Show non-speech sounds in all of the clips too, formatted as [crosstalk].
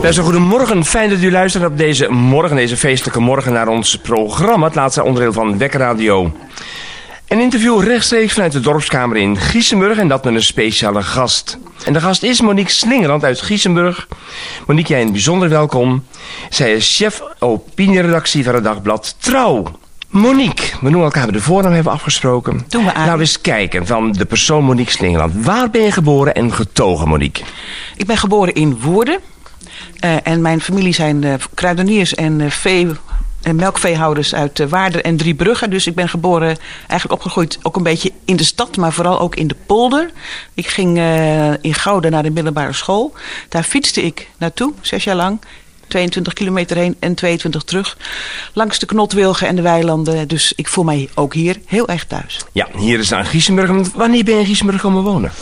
Beste goedemorgen, fijn dat u luistert op deze morgen, deze feestelijke morgen naar ons programma, het laatste onderdeel van Wekkerradio. Een interview rechtstreeks vanuit de dorpskamer in Giesenburg en dat met een speciale gast. En de gast is Monique Slingerland uit Giesenburg. Monique, jij een bijzonder welkom. Zij is chef opinieredactie van het dagblad Trouw. Monique, we noemen elkaar bij de voornaam hebben afgesproken. Doen we aan. Nou, eens kijken van de persoon Monique Slingerland. Waar ben je geboren en getogen, Monique? Ik ben geboren in Woerden. Uh, en mijn familie zijn uh, kruideniers en uh, vee en melkveehouders uit Waarden en Driebrugge. Dus ik ben geboren, eigenlijk opgegroeid ook een beetje in de stad, maar vooral ook in de polder. Ik ging in Gouden naar de middelbare school. Daar fietste ik naartoe, zes jaar lang. 22 kilometer heen en 22 terug. Langs de knotwilgen en de weilanden. Dus ik voel mij ook hier heel erg thuis. Ja, hier is aan Giesenburg. Wanneer ben je in Giesenburg komen wonen?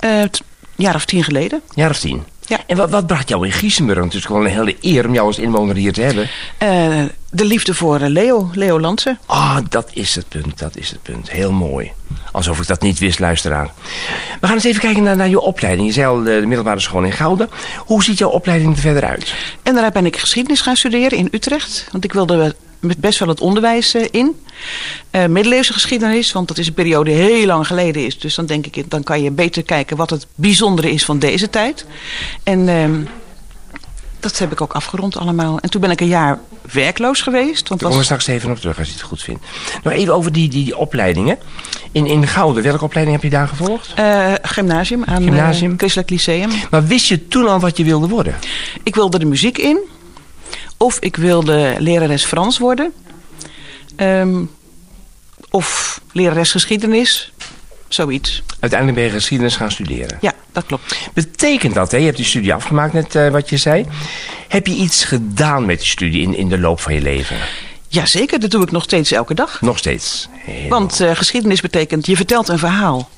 Uh, een jaar of tien geleden. Een jaar of tien? Ja. En wat, wat bracht jou in Giesenburg? Het is gewoon een hele eer om jou als inwoner hier te hebben. Uh, de liefde voor Leo, Leo Lansen. Ah, oh, dat is het punt, dat is het punt. Heel mooi. Alsof ik dat niet wist, luisteraar. We gaan eens even kijken naar, naar je opleiding. Je zei al de, de middelbare school in Gouden. Hoe ziet jouw opleiding er verder uit? En daarna ben ik geschiedenis gaan studeren in Utrecht. Want ik wilde met best wel het onderwijs in. Uh, middeleeuwse geschiedenis, want dat is een periode heel lang geleden is. Dus dan denk ik, dan kan je beter kijken wat het bijzondere is van deze tijd. En uh, dat heb ik ook afgerond allemaal. En toen ben ik een jaar werkloos geweest. Want Daar komen we straks even op terug als je het goed vindt. Nou, even over die, die, die opleidingen. In, in Gouden, welke opleiding heb je daar gevolgd? Uh, gymnasium aan Gymnasium. Uh, Christelijk Lyceum. Maar wist je toen al wat je wilde worden? Ik wilde de muziek in. Of ik wilde lerares Frans worden. Um, of lerares geschiedenis. Zoiets. Uiteindelijk ben je geschiedenis gaan studeren. Ja, dat klopt. Betekent dat, hè? je hebt die studie afgemaakt net uh, wat je zei. Heb je iets gedaan met die studie in, in de loop van je leven? Jazeker, dat doe ik nog steeds elke dag. Nog steeds? Heel Want uh, geschiedenis betekent, je vertelt een verhaal.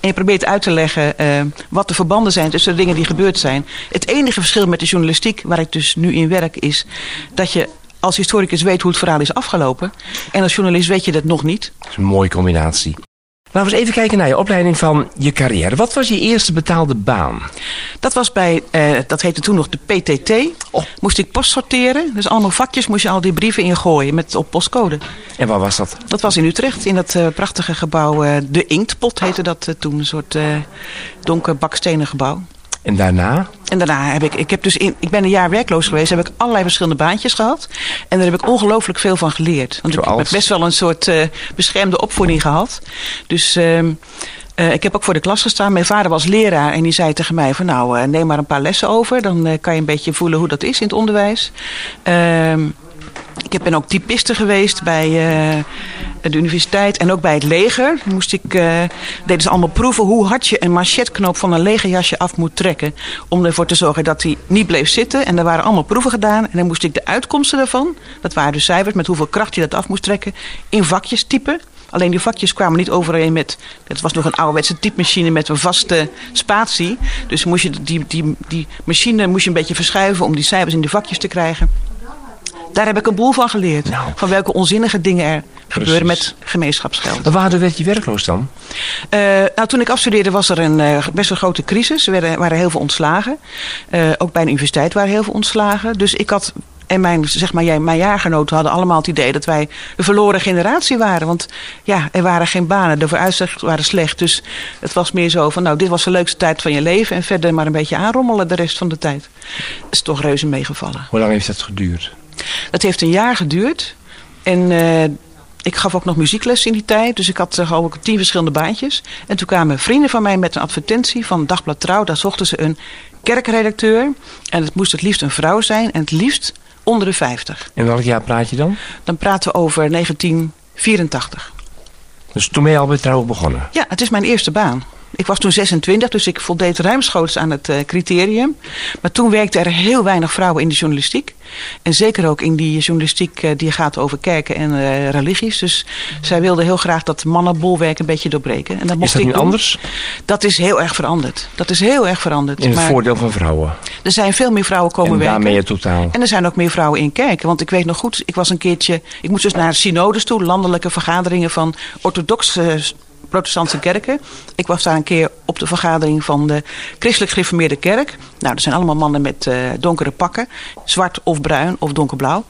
En je probeert uit te leggen uh, wat de verbanden zijn tussen de dingen die gebeurd zijn. Het enige verschil met de journalistiek, waar ik dus nu in werk, is dat je als historicus weet hoe het verhaal is afgelopen. En als journalist weet je dat nog niet. Dat is een mooie combinatie. Laten we eens even kijken naar je opleiding van je carrière. Wat was je eerste betaalde baan? Dat was bij, uh, dat heette toen nog de PTT. Oh. Moest ik post sorteren. Dus allemaal vakjes moest je al die brieven ingooien met, op postcode. En waar was dat? Dat was in Utrecht, in dat uh, prachtige gebouw. Uh, de Inktpot heette dat toen. Een soort donker bakstenen gebouw. En daarna? En daarna heb ik, ik heb dus in, ik ben een jaar werkloos geweest, heb ik allerlei verschillende baantjes gehad. En daar heb ik ongelooflijk veel van geleerd. Want Zoals? ik heb best wel een soort uh, beschermde opvoeding gehad. Dus uh, uh, ik heb ook voor de klas gestaan. Mijn vader was leraar en die zei tegen mij van nou, uh, neem maar een paar lessen over. Dan kan je een beetje voelen hoe dat is in het onderwijs. Ik ben ook typiste geweest bij uh, de universiteit en ook bij het leger. Moest ik, uh, deden ze allemaal proeven hoe hard je een manchetknoop van een legerjasje af moet trekken. Om ervoor te zorgen dat hij niet bleef zitten. En er waren allemaal proeven gedaan. En dan moest ik de uitkomsten daarvan, dat waren de cijfers met hoeveel kracht je dat af moest trekken, in vakjes typen. Alleen die vakjes kwamen niet overeen met... Het was nog een ouderwetse typemachine met een vaste spatie. Dus moest je die, die, die machine moest je een beetje verschuiven om die cijfers in de vakjes te krijgen. Daar heb ik een boel van geleerd. Nou. Van welke onzinnige dingen er gebeuren met gemeenschapsgeld. Maar waardoor werd je werkloos dan? Uh, nou, toen ik afstudeerde was er een uh, best wel grote crisis. Er werden, waren heel veel ontslagen. Uh, ook bij de universiteit waren heel veel ontslagen. Dus ik had en mijn, zeg maar, jij, mijn jaargenoten hadden allemaal het idee dat wij de verloren generatie waren. Want ja, er waren geen banen, de vooruitzichten waren slecht. Dus het was meer zo van, nou, dit was de leukste tijd van je leven. En verder maar een beetje aanrommelen de rest van de tijd. Dat is toch reuze meegevallen. Hoe lang heeft dat geduurd? Dat heeft een jaar geduurd. En uh, ik gaf ook nog muziekles in die tijd. Dus ik had uh, ook tien verschillende baantjes. En toen kwamen vrienden van mij met een advertentie van Dagblad Trouw. Daar zochten ze een kerkredacteur. En het moest het liefst een vrouw zijn. En het liefst onder de 50. En welk jaar praat je dan? Dan praten we over 1984. Dus toen ben je al bij Trouw begonnen? Ja, het is mijn eerste baan. Ik was toen 26, dus ik voldeed ruimschoots aan het uh, criterium. Maar toen werkten er heel weinig vrouwen in de journalistiek. En zeker ook in die journalistiek uh, die gaat over kerken en uh, religies. Dus zij wilden heel graag dat mannenbolwerk een beetje doorbreken. En dat is dat nu doen. anders? Dat is heel erg veranderd. Dat is heel erg veranderd. In het maar voordeel van vrouwen? Er zijn veel meer vrouwen komen en werken. daarmee totaal? En er zijn ook meer vrouwen in kerken. Want ik weet nog goed, ik was een keertje... Ik moest dus naar synodes toe, landelijke vergaderingen van orthodoxe protestantse kerken. Ik was daar een keer op de vergadering van de Christelijk Gereformeerde Kerk. Nou, dat zijn allemaal mannen met uh, donkere pakken. Zwart of bruin of donkerblauw.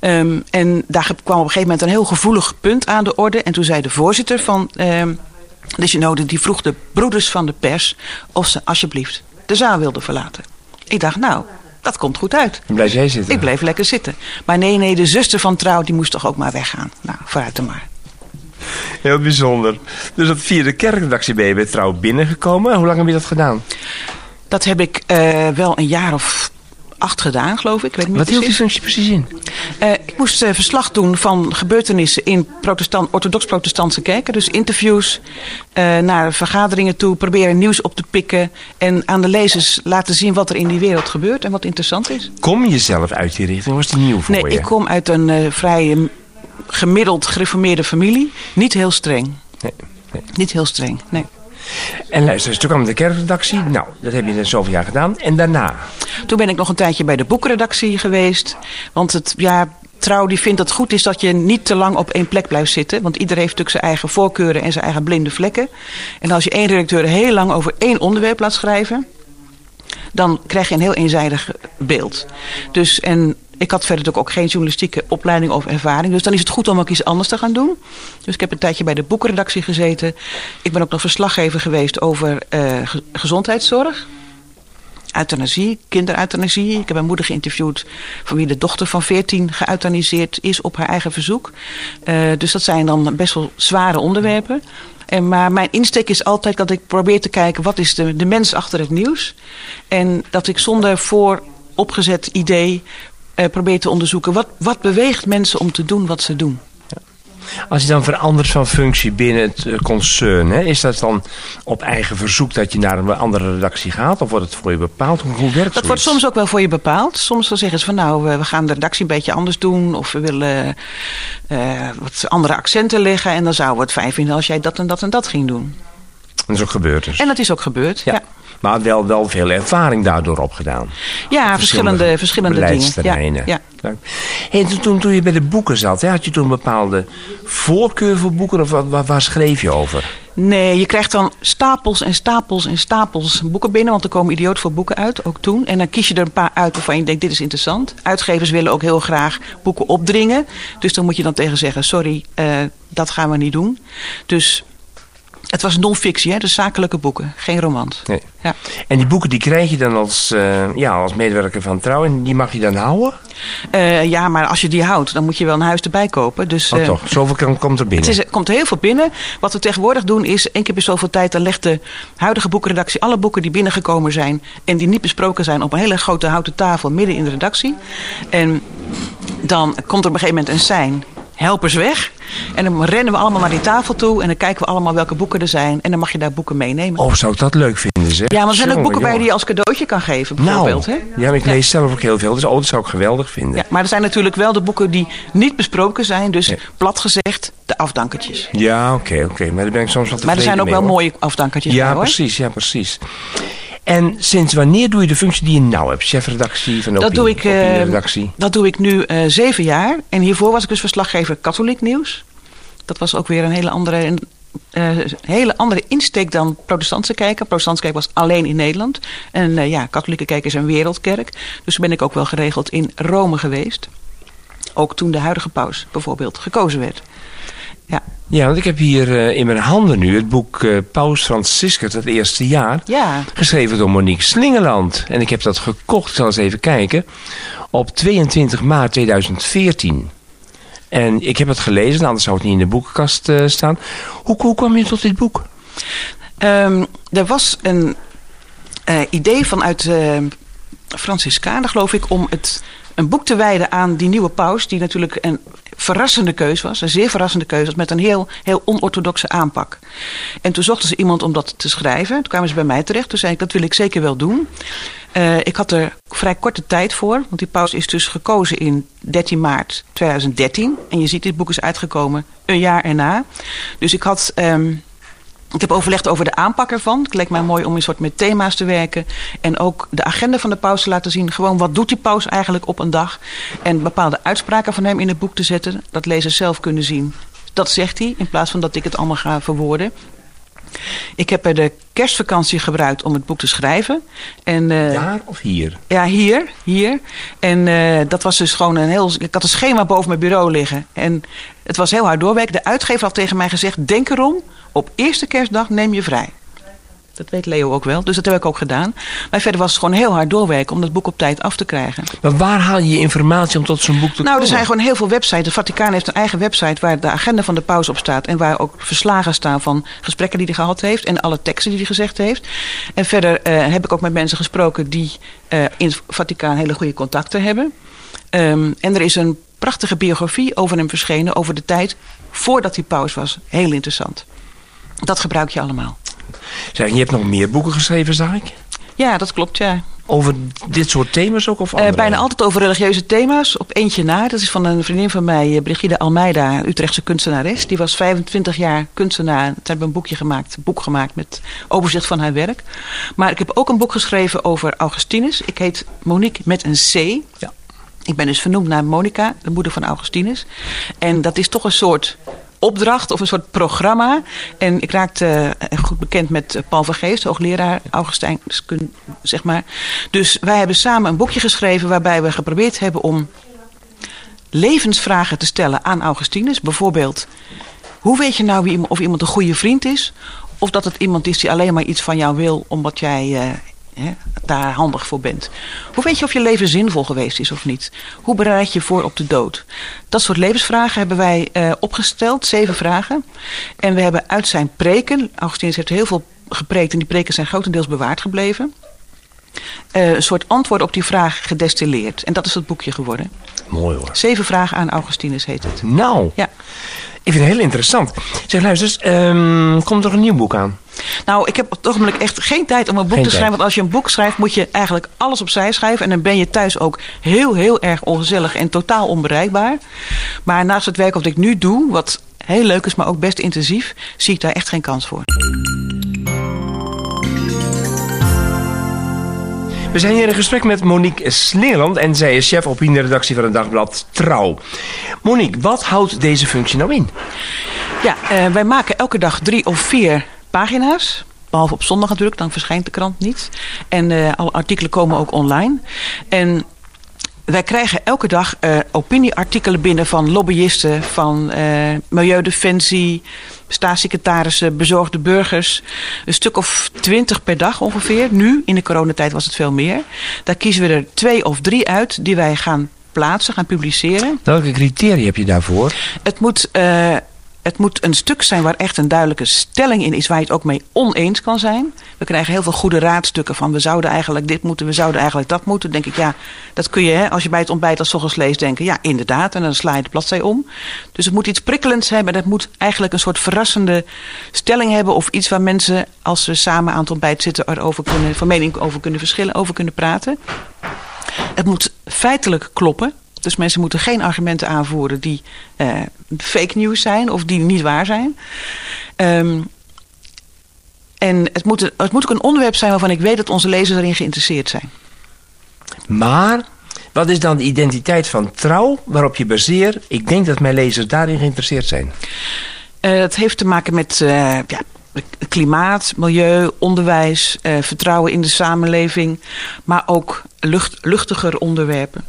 Um, en daar kwam op een gegeven moment een heel gevoelig punt aan de orde. En toen zei de voorzitter van um, de synode... die vroeg de broeders van de pers of ze alsjeblieft de zaal wilden verlaten. Ik dacht, nou, dat komt goed uit. En blijf jij zitten? Ik bleef lekker zitten. Maar nee, nee, de zuster van Trouw, die moest toch ook maar weggaan. Nou, vooruit dan maar. [laughs] Heel bijzonder. Dus dat via de kerkredactie ben je bij Trouw binnengekomen. Hoe lang heb je dat gedaan? Dat heb ik uh, wel een jaar of acht gedaan, geloof ik. ik weet niet Wat hield die functie precies in? Uh, ik moest uh, verslag doen van gebeurtenissen in protestant, orthodox-protestantse kerken. Dus interviews, uh, naar vergaderingen toe, proberen nieuws op te pikken. En aan de lezers laten zien wat er in die wereld gebeurt en wat interessant is. Kom je zelf uit die richting? Was die nieuw voor nee, je? Nee, ik kom uit een vrij gemiddeld gereformeerde familie. Niet heel streng. Nee, nee. Niet heel streng, nee. En luister, toen kwam de kerkredactie. Nou, dat heb je in zoveel jaar gedaan. En daarna? Toen ben ik nog een tijdje bij de boekredactie geweest. Want het, ja, Trouw die vindt dat het goed is dat je niet te lang op één plek blijft zitten. Want iedereen heeft natuurlijk zijn eigen voorkeuren en zijn eigen blinde vlekken. En als je één redacteur heel lang over één onderwerp laat schrijven... dan krijg je een heel eenzijdig beeld. Dus, en ik had verder ook geen journalistieke opleiding of ervaring. Dus dan is het goed om ook iets anders te gaan doen. Dus ik heb een tijdje bij de boekenredactie gezeten. Ik ben ook nog verslaggever geweest over uh, gezondheidszorg. Euthanasie, kindereuthanasie. Ik heb een moeder geïnterviewd van wie de dochter van 14 geëuthaniseerd is op haar eigen verzoek. Uh, dus dat zijn dan best wel zware onderwerpen. En, maar mijn insteek is altijd dat ik probeer te kijken wat is de, de mens achter het nieuws. En dat ik zonder vooropgezet idee uh, probeer te onderzoeken wat, wat beweegt mensen om te doen wat ze doen. Als je dan verandert van functie binnen het uh, concern, hè, is dat dan op eigen verzoek dat je naar een andere redactie gaat? Of wordt het voor je bepaald? Hoe, hoe werkt dat wordt soms ook wel voor je bepaald. Soms dan zeggen ze van nou, we gaan de redactie een beetje anders doen. Of we willen uh, wat andere accenten leggen. En dan zouden we het fijn vinden als jij dat en dat en dat ging doen. Dat is ook gebeurd dus. En dat is ook gebeurd, ja. ja. Maar wel, wel veel ervaring daardoor opgedaan. Ja, verschillende, verschillende dingen. Ja, ja. Hey, toen, toen je bij de boeken zat, hè, had je toen een bepaalde voorkeur voor boeken? Of waar, waar schreef je over? Nee, je krijgt dan stapels en stapels en stapels boeken binnen. Want er komen idioot voor boeken uit, ook toen. En dan kies je er een paar uit waarvan je denkt, dit is interessant. Uitgevers willen ook heel graag boeken opdringen. Dus dan moet je dan tegen zeggen, sorry, uh, dat gaan we niet doen. Dus het was non-fictie, hè? dus zakelijke boeken, geen romans. Nee. Ja. En die boeken die krijg je dan als, uh, ja, als medewerker van Trouw en die mag je dan houden? Uh, ja, maar als je die houdt, dan moet je wel een huis erbij kopen. Dus, oh, toch, zoveel komt er binnen? Het is, komt heel veel binnen. Wat we tegenwoordig doen is, één keer per zoveel tijd... dan legt de huidige boekenredactie alle boeken die binnengekomen zijn... en die niet besproken zijn op een hele grote houten tafel midden in de redactie. En dan komt er op een gegeven moment een sein helpers weg. En dan rennen we allemaal naar die tafel toe. En dan kijken we allemaal welke boeken er zijn. En dan mag je daar boeken meenemen. Oh, zou ik dat leuk vinden, zeg. Ja, maar er zijn ook boeken bij die je als cadeautje kan geven, bijvoorbeeld. Nou, hè? ja, maar ik lees ja. zelf ook heel veel. Dus oh, dat zou ik geweldig vinden. Ja, maar er zijn natuurlijk wel de boeken die niet besproken zijn. Dus ja. plat gezegd, de afdankertjes. Ja, oké, okay, oké. Okay. Maar daar ben ik soms wat Maar er zijn ook mee, wel hoor. mooie afdankertjes Ja, bij, hoor. precies, ja, precies. En sinds wanneer doe je de functie die je nou hebt? Chefredactie van de dat doe ik, redactie? Dat doe ik nu uh, zeven jaar. En hiervoor was ik dus verslaggever katholiek nieuws. Dat was ook weer een hele andere, een, uh, hele andere insteek dan protestantse kijken. Protestantse kijken was alleen in Nederland. En ja, katholieke kijken is een wereldkerk. Dus ben ik ook wel geregeld in Rome geweest. Ook toen de huidige paus bijvoorbeeld gekozen werd. Ja. Ja, want ik heb hier uh, in mijn handen nu het boek uh, Paus Franciscus, het eerste jaar. Ja. Geschreven door Monique Slingeland. En ik heb dat gekocht, ik zal eens even kijken, op 22 maart 2014. En ik heb het gelezen, anders zou het niet in de boekenkast uh, staan. Hoe, hoe kwam je tot dit boek? Um, er was een idee vanuit uh, Franciscanen, geloof ik, om het, een boek te wijden aan die nieuwe paus, die natuurlijk een verrassende keus was, een zeer verrassende keus was, met een heel, heel onorthodoxe aanpak. En toen zochten ze iemand om dat te schrijven. Toen kwamen ze bij mij terecht. Toen zei ik, dat wil ik zeker wel doen. Uh, ik had er vrij korte tijd voor, want die paus is dus gekozen in 13 maart 2013. En je ziet, dit boek is uitgekomen een jaar erna. Dus ik had... Um, ik heb overlegd over de aanpak ervan. Het leek mij mooi om een soort met thema's te werken. En ook de agenda van de paus te laten zien. Gewoon wat doet die paus eigenlijk op een dag. En bepaalde uitspraken van hem in het boek te zetten. Dat lezers zelf kunnen zien. Dat zegt hij, in plaats van dat ik het allemaal ga verwoorden. Ik heb er de kerstvakantie gebruikt om het boek te schrijven. En, uh, Daar of hier? Ja, hier. hier. En uh, dat was dus gewoon een heel... Ik had een schema boven mijn bureau liggen. En het was heel hard doorwerken. De uitgever had tegen mij gezegd... Denk erom, op eerste kerstdag neem je vrij. Dat weet Leo ook wel, dus dat heb ik ook gedaan. Maar verder was het gewoon heel hard doorwerken om dat boek op tijd af te krijgen. Maar waar haal je je informatie om tot zo'n boek te nou, komen? Nou, er zijn gewoon heel veel websites. De Vaticaan heeft een eigen website waar de agenda van de paus op staat. En waar ook verslagen staan van gesprekken die hij gehad heeft. En alle teksten die hij gezegd heeft. En verder uh, heb ik ook met mensen gesproken die uh, in het Vaticaan hele goede contacten hebben. Um, en er is een prachtige biografie over hem verschenen. Over de tijd voordat hij paus was. Heel interessant. Dat gebruik je allemaal. Zeg, je hebt nog meer boeken geschreven, zag ik? Ja, dat klopt, ja. Over dit soort thema's ook? Of uh, bijna altijd over religieuze thema's. Op eentje na. Dat is van een vriendin van mij, Brigide Almeida, Utrechtse kunstenares. Die was 25 jaar kunstenaar. Ze hebben een boekje gemaakt, een boek gemaakt met overzicht van haar werk. Maar ik heb ook een boek geschreven over Augustinus. Ik heet Monique met een C. Ja. Ik ben dus vernoemd naar Monica, de moeder van Augustinus. En dat is toch een soort opdracht of een soort programma. En ik raakte uh, goed bekend met Paul van Geest, hoogleraar Augustijn, zeg maar. Dus wij hebben samen een boekje geschreven waarbij we geprobeerd hebben om levensvragen te stellen aan Augustinus. Bijvoorbeeld, hoe weet je nou wie, of iemand een goede vriend is? Of dat het iemand is die alleen maar iets van jou wil omdat jij uh, hè, daar handig voor bent. Hoe weet je of je leven zinvol geweest is of niet? Hoe bereid je voor op de dood? Dat soort levensvragen hebben wij uh, opgesteld, zeven vragen. En we hebben uit zijn preken, Augustinus heeft heel veel gepreekt en die preken zijn grotendeels bewaard gebleven. Uh, een soort antwoord op die vraag gedestilleerd. En dat is het boekje geworden. Mooi hoor. Zeven vragen aan Augustinus heet het. Nou, Ja. ik vind het heel interessant. Zeg, luister ehm, komt er een nieuw boek aan? Nou, ik heb op het ogenblik echt geen tijd om een boek Geen te schrijven. tijd. Want als je een boek schrijft, moet je eigenlijk alles opzij schrijven. En dan ben je thuis ook heel, heel erg ongezellig en totaal onbereikbaar. Maar naast het werk wat ik nu doe, wat heel leuk is, maar ook best intensief, zie ik daar echt geen kans voor. We zijn hier in gesprek met Monique Sneerland en zij is chef opinieredactie van het dagblad Trouw. Monique, wat houdt deze functie nou in? Ja, eh, wij maken elke dag drie of vier pagina's. Behalve op zondag natuurlijk, dan verschijnt de krant niet. En eh, alle artikelen komen ook online. En wij krijgen elke dag eh, opinieartikelen binnen van lobbyisten, van eh, Milieudefensie, staatssecretarissen, bezorgde burgers. Een stuk of twintig per dag ongeveer. Nu, in de coronatijd was het veel meer. Daar kiezen we er twee of drie uit die wij gaan plaatsen, gaan publiceren. Welke criteria heb je daarvoor? Het moet, uh, het moet een stuk zijn waar echt een duidelijke stelling in is, waar je het ook mee oneens kan zijn. We krijgen heel veel goede raadstukken van we zouden eigenlijk dit moeten, we zouden eigenlijk dat moeten. Dan denk ik, ja, dat kun je hè, als je bij het ontbijt als ochtends leest denken, ja, inderdaad. En dan sla je de bladzij om. Dus het moet iets prikkelends hebben. Het moet eigenlijk een soort verrassende stelling hebben of iets waar mensen, als ze samen aan het ontbijt zitten, erover kunnen, van mening over kunnen verschillen, over kunnen praten. Het moet feitelijk kloppen. Dus mensen moeten geen argumenten aanvoeren die uh, fake news zijn of die niet waar zijn. Um, en het moet, het moet ook een onderwerp zijn waarvan ik weet dat onze lezers erin geïnteresseerd zijn. Maar wat is dan de identiteit van trouw waarop je baseert? Ik denk dat mijn lezers daarin geïnteresseerd zijn. Uh, het heeft te maken met uh, ja, klimaat, milieu, onderwijs, uh, vertrouwen in de samenleving, maar ook lucht, luchtiger onderwerpen.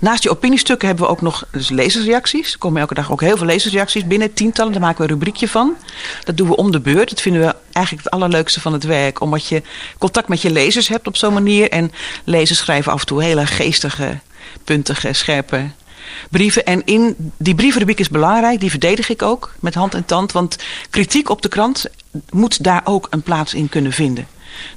Naast die opiniestukken hebben we ook nog dus lezersreacties. Er komen elke dag ook heel veel lezersreacties binnen, tientallen. Daar maken we een rubriekje van. Dat doen we om de beurt. Dat vinden we eigenlijk het allerleukste van het werk. Omdat je contact met je lezers hebt op zo'n manier. En lezers schrijven af en toe hele geestige, puntige, scherpe brieven. En in die brievenrubriek is belangrijk. Die verdedig ik ook met hand en tand. Want kritiek op de krant moet daar ook een plaats in kunnen vinden.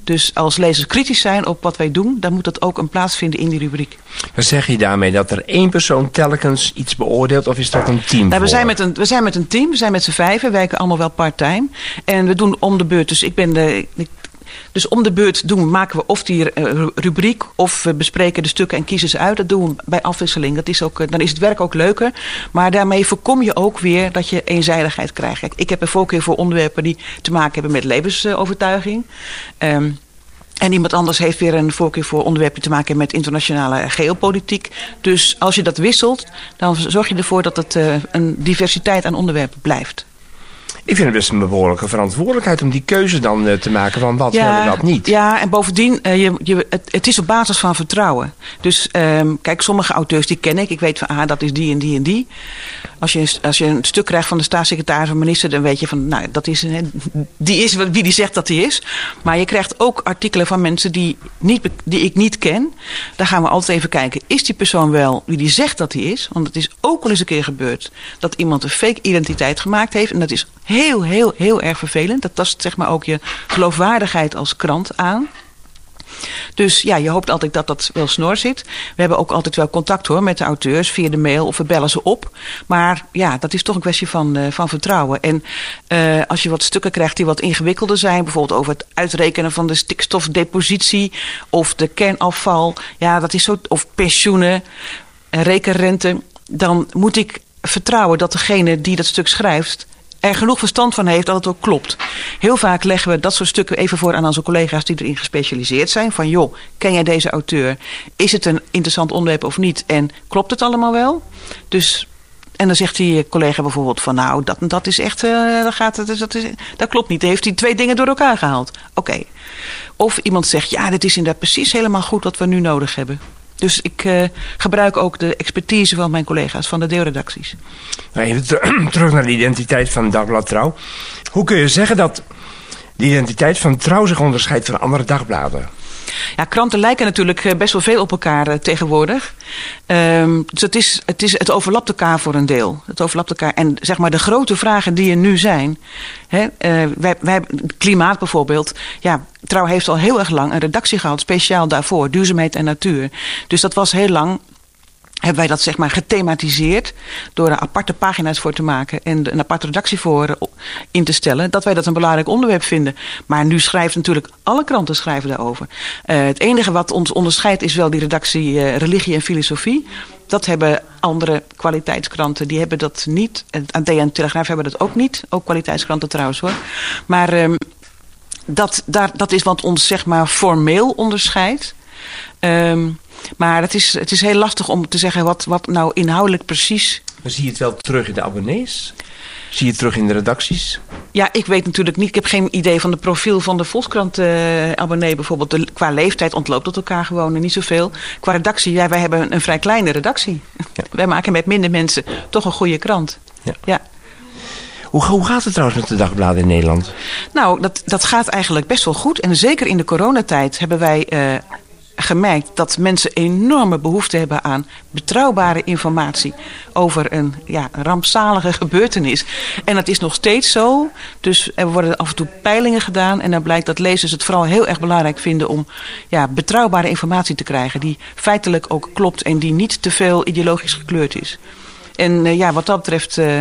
Dus als lezers kritisch zijn op wat wij doen, dan moet dat ook een plaats vinden in die rubriek. Maar zeg je daarmee dat er één persoon telkens iets beoordeelt of is dat een team? Nou, we, zijn met een, we zijn met een team, we zijn met z'n vijven, we werken allemaal wel part-time. En we doen om de beurt, dus ik ben de. Ik, dus om de beurt doen, maken we of die rubriek of we bespreken de stukken en kiezen ze uit. Dat doen we bij afwisseling. Dat is ook, dan is het werk ook leuker. Maar daarmee voorkom je ook weer dat je eenzijdigheid krijgt. Ik heb een voorkeur voor onderwerpen die te maken hebben met levensovertuiging. Um, En iemand anders heeft weer een voorkeur voor onderwerpen te maken met internationale geopolitiek. Dus als je dat wisselt, dan zorg je ervoor dat het uh, een diversiteit aan onderwerpen blijft. Ik vind het best een behoorlijke verantwoordelijkheid om die keuze dan uh, te maken van wat ja, en wat niet. Ja, en bovendien, uh, je, je, het, het, is op basis van vertrouwen. Dus um, kijk, sommige auteurs die ken ik. Ik weet van, ah, dat is die en die en die. Als je, als je een stuk krijgt van de staatssecretaris of minister, dan weet je van, nou, dat is, die is wie die zegt dat hij is. Maar je krijgt ook artikelen van mensen die, niet, die ik niet ken. Daar gaan we altijd even kijken, is die persoon wel wie die zegt dat hij is? Want het is ook wel eens een keer gebeurd dat iemand een fake identiteit gemaakt heeft. En dat is heel, heel, heel erg vervelend. Dat tast zeg maar ook je geloofwaardigheid als krant aan. Dus ja, je hoopt altijd dat dat wel snor zit. We hebben ook altijd wel contact hoor met de auteurs via de mail of we bellen ze op. Maar ja, dat is toch een kwestie van, uh, van vertrouwen. En uh, als je wat stukken krijgt die wat ingewikkelder zijn, bijvoorbeeld over het uitrekenen van de stikstofdepositie of de kernafval, ja, dat is zo, of pensioenen, rekenrente, dan moet ik vertrouwen dat degene die dat stuk schrijft er genoeg verstand van heeft dat het ook klopt. Heel vaak leggen we dat soort stukken even voor aan onze collega's die erin gespecialiseerd zijn. Van joh, ken jij deze auteur? Is het een interessant onderwerp of niet? En klopt het allemaal wel? Dus en dan zegt die collega bijvoorbeeld van nou, dat, dat is echt, uh, dat, gaat, dat, is, dat klopt niet. Dan heeft hij twee dingen door elkaar gehaald. Oké. Of iemand zegt ja, dit is inderdaad precies helemaal goed wat we nu nodig hebben. Dus ik uh, gebruik ook de expertise van mijn collega's van de deelredacties. Nou, even [clears throat] terug naar de identiteit van Dagblad Trouw. Hoe kun je zeggen dat de identiteit van Trouw zich onderscheidt van andere dagbladen? Ja, kranten lijken natuurlijk best wel veel op elkaar uh, tegenwoordig. Um, dus het, is, het, is, het overlapt elkaar voor een deel. Het overlapt elkaar. En zeg maar de grote vragen die er nu zijn. Hè, uh, wij, wij, klimaat bijvoorbeeld. Ja, Trouw heeft al heel erg lang een redactie gehad, speciaal daarvoor. Duurzaamheid en natuur. Dus dat was heel lang hebben wij dat zeg maar gethematiseerd door er aparte pagina's voor te maken en een aparte redactie voor in te stellen, dat wij dat een belangrijk onderwerp vinden. Maar nu schrijft natuurlijk alle kranten schrijven daarover. Uh, het enige wat ons onderscheidt is wel die redactie uh, religie en filosofie. Dat hebben andere kwaliteitskranten, die hebben dat niet. AD en Telegraaf hebben dat ook niet. Ook kwaliteitskranten trouwens hoor. Maar um, dat, daar, dat is wat ons zeg maar formeel onderscheidt. Um, maar het is, het is heel lastig om te zeggen wat, wat nou inhoudelijk precies... Maar zie je het wel terug in de abonnees? Zie je het terug in de redacties? Ja, ik weet natuurlijk niet. Ik heb geen idee van de profiel van de Volkskrant-abonnee uh, bijvoorbeeld. De, qua leeftijd ontloopt het elkaar gewoon en niet zoveel. Qua redactie, ja, wij hebben een, vrij kleine redactie. Ja. [laughs] Wij maken met minder mensen toch een goede krant. Ja. ja. Hoe, hoe gaat het trouwens met de dagbladen in Nederland? Nou, dat, dat gaat eigenlijk best wel goed. En zeker in de coronatijd hebben wij uh, gemerkt dat mensen enorme behoefte hebben aan betrouwbare informatie over een ja, rampzalige [laughs] gebeurtenis. En dat is nog steeds zo. Dus er worden af en toe peilingen gedaan. En dan blijkt dat lezers het vooral heel erg belangrijk vinden om ja, betrouwbare informatie te krijgen. Die feitelijk ook klopt en die niet te veel ideologisch gekleurd is. En uh, ja, wat dat betreft, uh,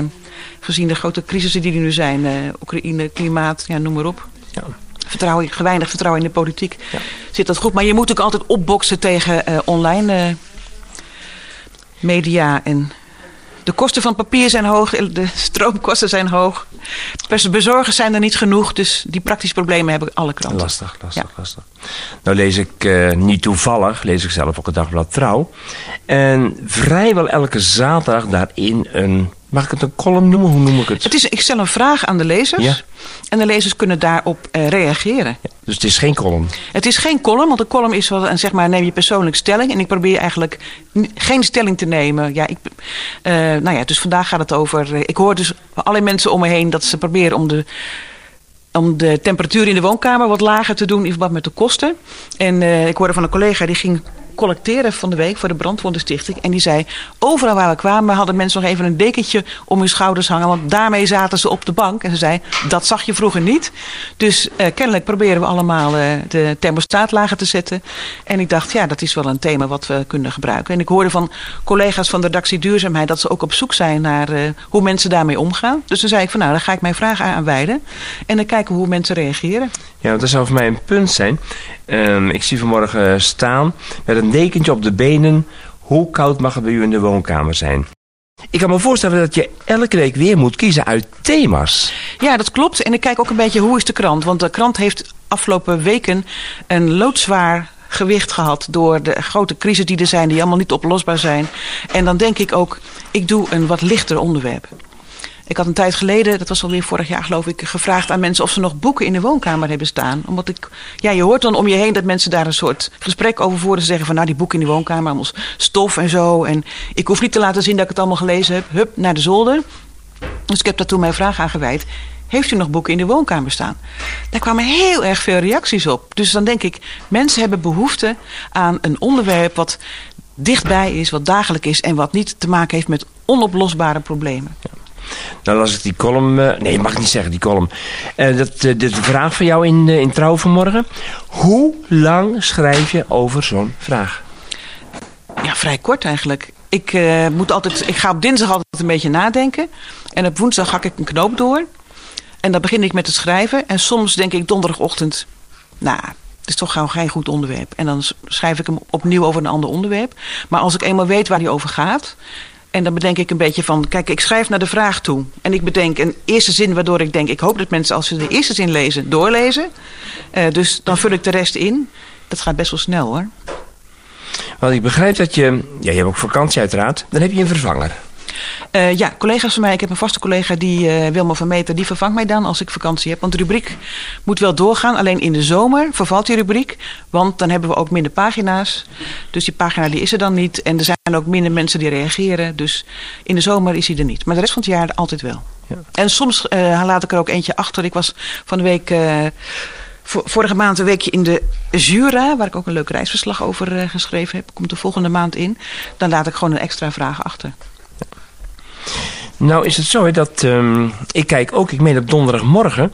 gezien de grote crisissen die er nu zijn, uh, Oekraïne, klimaat, ja, noem maar op. Ja vertrouwen, weinig vertrouwen in de politiek. Ja. Zit dat goed? Maar je moet ook altijd opboksen tegen uh, online uh, media. En de kosten van papier zijn hoog, de [laughs] stroomkosten zijn hoog. Bezorgers zijn er niet genoeg, dus die praktische problemen hebben alle kranten. Lastig, lastig, ja. lastig. Nou lees ik uh, niet toevallig, lees ik zelf ook het dagblad Trouw. En vrijwel elke zaterdag daarin een Mag ik het een column noemen? Hoe noem ik het? het is, ik stel een vraag aan de lezers. Ja. En de lezers kunnen daarop uh, reageren. Ja, dus het is geen column? Het is geen column, want een column is wel een, zeg maar, neem je persoonlijk stelling. En ik probeer eigenlijk geen stelling te nemen. Ja, ik, uh, nou ja, dus vandaag gaat het over... Uh, ik hoor dus alle mensen om me heen dat ze proberen om de om de temperatuur in de woonkamer wat lager te doen in verband met de kosten. En uh, ik hoorde van een collega die ging collecteren van de week voor de Brandwondenstichting. En die zei, overal waar we kwamen hadden mensen nog even een dekentje om hun schouders hangen. Want daarmee zaten ze op de bank. En ze zei, dat zag je vroeger niet. Dus uh, kennelijk proberen we allemaal uh, de thermostaat lager te zetten. En ik dacht, ja, dat is wel een thema wat we kunnen gebruiken. En ik hoorde van collega's van de redactie Duurzaamheid dat ze ook op zoek zijn naar uh, hoe mensen daarmee omgaan. Dus toen zei ik van, nou, dan ga ik mijn vraag aan wijden. En dan kijken we hoe mensen reageren. Ja, want dat zou voor mij een punt zijn. Um, ik zie vanmorgen staan met een dekentje op de benen. Hoe koud mag het bij u in de woonkamer zijn? Ik kan me voorstellen dat je elke week weer moet kiezen uit thema's. Ja, dat klopt. En ik kijk ook een beetje hoe is de krant. Want de krant heeft afgelopen weken een loodzwaar gewicht gehad door de grote crisis die er zijn, die allemaal niet oplosbaar zijn. En dan denk ik ook, ik doe een wat lichter onderwerp. Ik had een tijd geleden, dat was alweer vorig jaar geloof ik, gevraagd aan mensen of ze nog boeken in de woonkamer hebben staan. Omdat ik, ja, je hoort dan om je heen dat mensen daar een soort gesprek over voeren. Ze zeggen van nou, die boeken in de woonkamer, allemaal stof en zo. En ik hoef niet te laten zien dat ik het allemaal gelezen heb. Hup, naar de zolder. Dus ik heb daar toen mijn vraag aan gewijd. Heeft u nog boeken in de woonkamer staan? Daar kwamen heel erg veel reacties op. Dus dan denk ik, mensen hebben behoefte aan een onderwerp wat dichtbij is, wat dagelijk is en wat niet te maken heeft met onoplosbare problemen. Ja. Nou las ik die column... Uh, nee, mag niet zeggen, die column. Uh, dat, uh, de vraag van jou in, in Trouw vanmorgen. Hoe lang schrijf je over zo'n vraag? Ja, vrij kort eigenlijk. Ik, moet altijd, ik ga op dinsdag altijd een beetje nadenken. En op woensdag hak ik een knoop door. En dan begin ik met het schrijven. En soms denk ik donderdagochtend... Nou, het is toch gewoon geen goed onderwerp. En dan schrijf ik hem opnieuw over een ander onderwerp. Maar als ik eenmaal weet waar hij over gaat... En dan bedenk ik een beetje van, kijk, ik schrijf naar de vraag toe. En ik bedenk een eerste zin waardoor ik denk, ik hoop dat mensen als ze de eerste zin lezen, doorlezen. Uh, dus dan vul ik de rest in. Dat gaat best wel snel hoor. Want ik begrijp dat je, ja, je hebt ook vakantie uiteraard, dan heb je een vervanger. Uh, ja, collega's van mij. Ik heb een vaste collega, die uh, Wilma van Meter. Die vervangt mij dan als ik vakantie heb. Want de rubriek moet wel doorgaan. Alleen in de zomer vervalt die rubriek. Want dan hebben we ook minder pagina's. Dus die pagina die is er dan niet. En er zijn ook minder mensen die reageren. Dus in de zomer is hij er niet. Maar de rest van het jaar altijd wel. Ja. En soms uh, laat ik er ook eentje achter. Ik was van de week vorige maand een weekje in de Jura, waar ik ook een leuk reisverslag over geschreven heb. Komt de volgende maand in. Dan laat ik gewoon een extra vraag achter. Nou is het zo hè, dat um, ik kijk ook, ik meen op donderdagmorgen,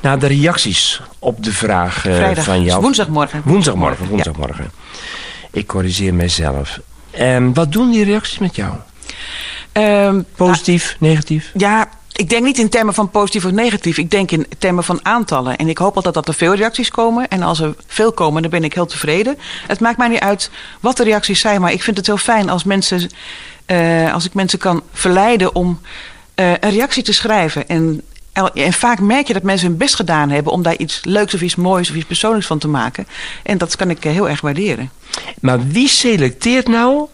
naar de reacties op de vraag uh, van jou. woensdagmorgen. Woensdagmorgen, woensdagmorgen. Ja. Ik corrigeer mezelf. Um, wat doen die reacties met jou? Um, Positief, nou, negatief? Ja, ik denk niet in termen van positief of negatief. Ik denk in termen van aantallen. En ik hoop altijd dat er veel reacties komen. En als er veel komen, dan ben ik heel tevreden. Het maakt mij niet uit wat de reacties zijn. Maar ik vind het heel fijn als mensen uh, als ik mensen kan verleiden om uh, een reactie te schrijven. En, en vaak merk je dat mensen hun best gedaan hebben om daar iets leuks of iets moois of iets persoonlijks van te maken. En dat kan ik eh, heel erg waarderen. Maar wie selecteert nou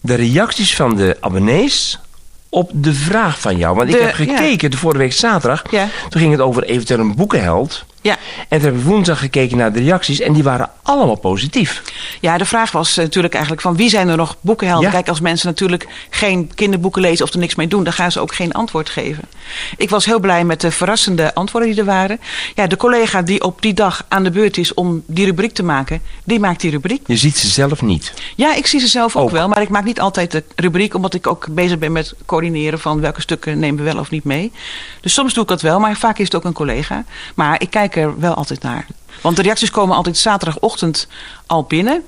de reacties van de abonnees op de vraag van jou? Want ik heb gekeken de vorige week zaterdag. Ja. Toen ging het over eventueel een boekenheld. Ja. En toen heb ik woensdag gekeken naar de reacties en die waren allemaal positief. Ja, de vraag was natuurlijk eigenlijk van wie zijn er nog boekenhelden? Kijk, als mensen natuurlijk geen kinderboeken lezen of er niks mee doen, dan gaan ze ook geen antwoord geven. Ik was heel blij met de verrassende antwoorden die er waren. Ja, de collega die op die dag aan de beurt is om die rubriek te maken, die maakt die rubriek. Je ziet ze zelf niet? Ja, ik zie ze zelf ook, ook wel, maar ik maak niet altijd de rubriek, omdat ik ook bezig ben met coördineren van welke stukken nemen we wel of niet mee. Dus soms doe ik dat wel, maar vaak is het ook een collega. Maar ik kijk er wel altijd naar. Want de reacties komen altijd zaterdagochtend al binnen.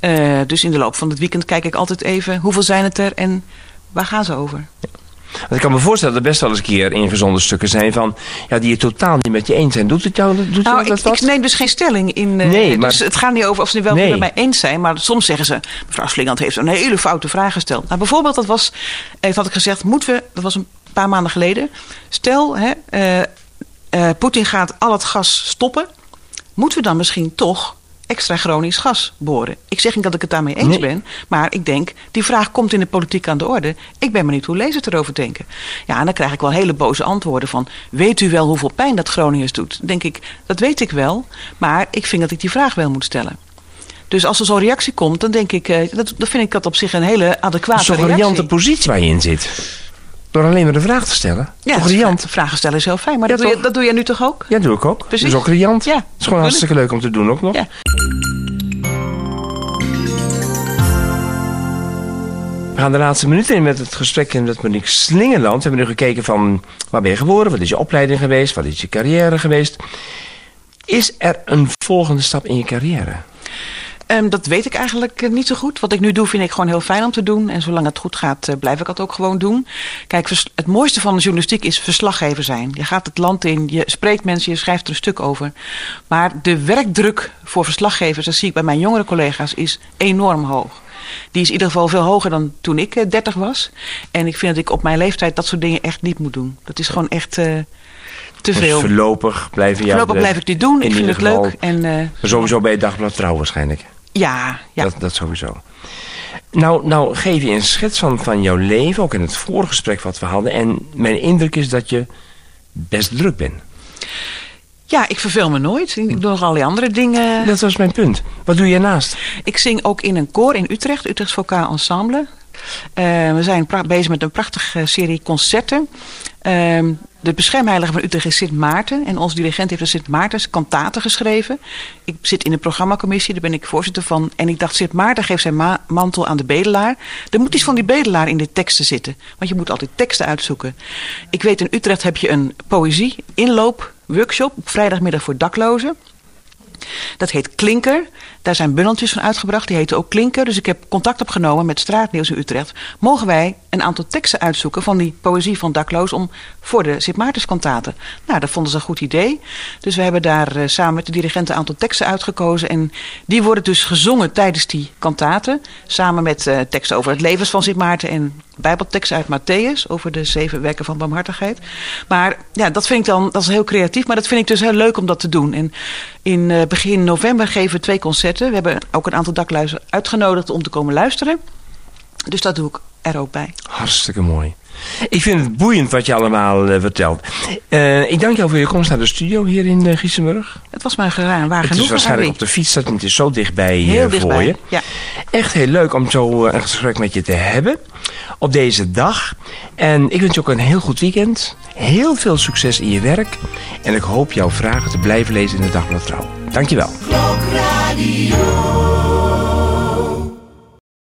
Uh, dus in de loop van het weekend kijk ik altijd even hoeveel zijn het er en waar gaan ze over. Ja. ik kan me voorstellen dat er best wel eens een keer ingezonden stukken zijn van ja, die je totaal niet met je eens zijn. Doet het jou, doet nou, dat ik, wat? Ik neem dus geen stelling in. Uh, nee, maar... Dus het gaat niet over of ze het wel nee. met mij eens zijn. Maar soms zeggen ze, mevrouw Slingand heeft een hele foute vraag gesteld. Nou, bijvoorbeeld, dat was, dat had ik gezegd, moeten we, dat was een paar maanden geleden. Stel, hè, uh, uh, Poetin gaat al het gas stoppen. Moeten we dan misschien toch extra Gronings gas boren? Ik zeg niet dat ik het daarmee eens nee. ben. Maar ik denk, die vraag komt in de politiek aan de orde. Ik ben benieuwd hoe lezers erover denken. Ja, en dan krijg ik wel hele boze antwoorden van... weet u wel hoeveel pijn dat Groningers doet? Dan denk ik, dat weet ik wel. Maar ik vind dat ik die vraag wel moet stellen. Dus als er zo'n reactie komt, dan denk ik... Uh, dat, dan vind ik dat op zich een hele adequate reactie. Zo'n variante positie waar je in zit. Door alleen maar de vraag te stellen. Ja, toch riant. Vragen stellen is heel fijn. Maar ja, dat, doe je, dat doe je nu toch ook? Ja, dat doe ik ook. Precies. Dat is ook riant. Ja. Het is gewoon hartstikke leuk om te doen ook nog. Ja. We gaan de laatste minuten in met het gesprek met Monique Slingerland. We hebben nu gekeken van waar ben je geboren, wat is je opleiding geweest, wat is je carrière geweest. Is er een volgende stap in je carrière? Um, dat weet ik eigenlijk uh, niet zo goed. Wat ik nu doe vind ik gewoon heel fijn om te doen. En zolang het goed gaat, uh, blijf ik dat ook gewoon doen. Kijk, het mooiste van de journalistiek is verslaggever zijn. Je gaat het land in, je spreekt mensen, je schrijft er een stuk over. Maar de werkdruk voor verslaggevers, dat zie ik bij mijn jongere collega's, is enorm hoog. die is in ieder geval veel hoger dan toen ik uh, 30 was. En ik vind dat ik op mijn leeftijd dat soort dingen echt niet moet doen. Dat is gewoon echt te veel. Voorlopig blijven Voorlopig blijf ik dit doen. Ik vind het leuk. En, sowieso bij het Dagblad Trouw waarschijnlijk. Ja, ja. Dat, dat sowieso. Nou, nou geef je een schets van, van jouw leven, ook in het voorgesprek wat we hadden. En mijn indruk is dat je best druk bent. Ja, ik verveel me nooit. Ik doe nog allerlei andere dingen. Dat was mijn punt. Wat doe je naast? Ik zing ook in een koor in Utrecht, Utrechts Vocaal Ensemble. Uh, we zijn bezig met een prachtige serie concerten. Uh, de beschermheilige van Utrecht is Sint Maarten. En onze dirigent heeft de Sint Maartens kantaten geschreven. Ik zit in de programmacommissie, daar ben ik voorzitter van. En ik dacht, Sint Maarten geeft zijn mantel aan de bedelaar. Er moet iets van die bedelaar in de teksten zitten. Want je moet altijd teksten uitzoeken. Ik weet, in Utrecht heb je een poëzie inloop workshop op vrijdagmiddag voor daklozen. Dat heet Klinker. Daar zijn bundeltjes van uitgebracht. Die heten ook Klinker. Dus ik heb contact opgenomen met Straatnieuws in Utrecht. Mogen wij een aantal teksten uitzoeken van die poëzie van dakloos... om voor de Sint Maartenskantaten. Nou, dat vonden ze een goed idee. Dus we hebben daar uh, samen met de dirigenten een aantal teksten uitgekozen. En die worden dus gezongen tijdens die kantaten. Samen met uh, teksten over het levens van Sint Maarten... en bijbelteksten uit Matthäus over de zeven werken van barmhartigheid. Maar ja, dat vind ik dan, dat is heel creatief. Maar dat vind ik dus heel leuk om dat te doen. En in uh, begin november geven we twee concerten. We hebben ook een aantal dakluizen uitgenodigd om te komen luisteren. Dus dat doe ik er ook bij. Hartstikke mooi. Ik vind het boeiend wat je allemaal uh, vertelt. Uh, ik dank jou voor je komst naar de studio hier in uh, Giesenburg. Het was mij gedaan. Waar het genoeg is waarschijnlijk op de fiets, dat het is zo dichtbij heel dichtbij, voor je. Ja. Echt heel leuk om zo een gesprek met je te hebben op deze dag. En ik wens je ook een heel goed weekend. Heel veel succes in je werk. En ik hoop jouw vragen te blijven lezen in de Dagblad Trouw. Dankjewel. Klokradio.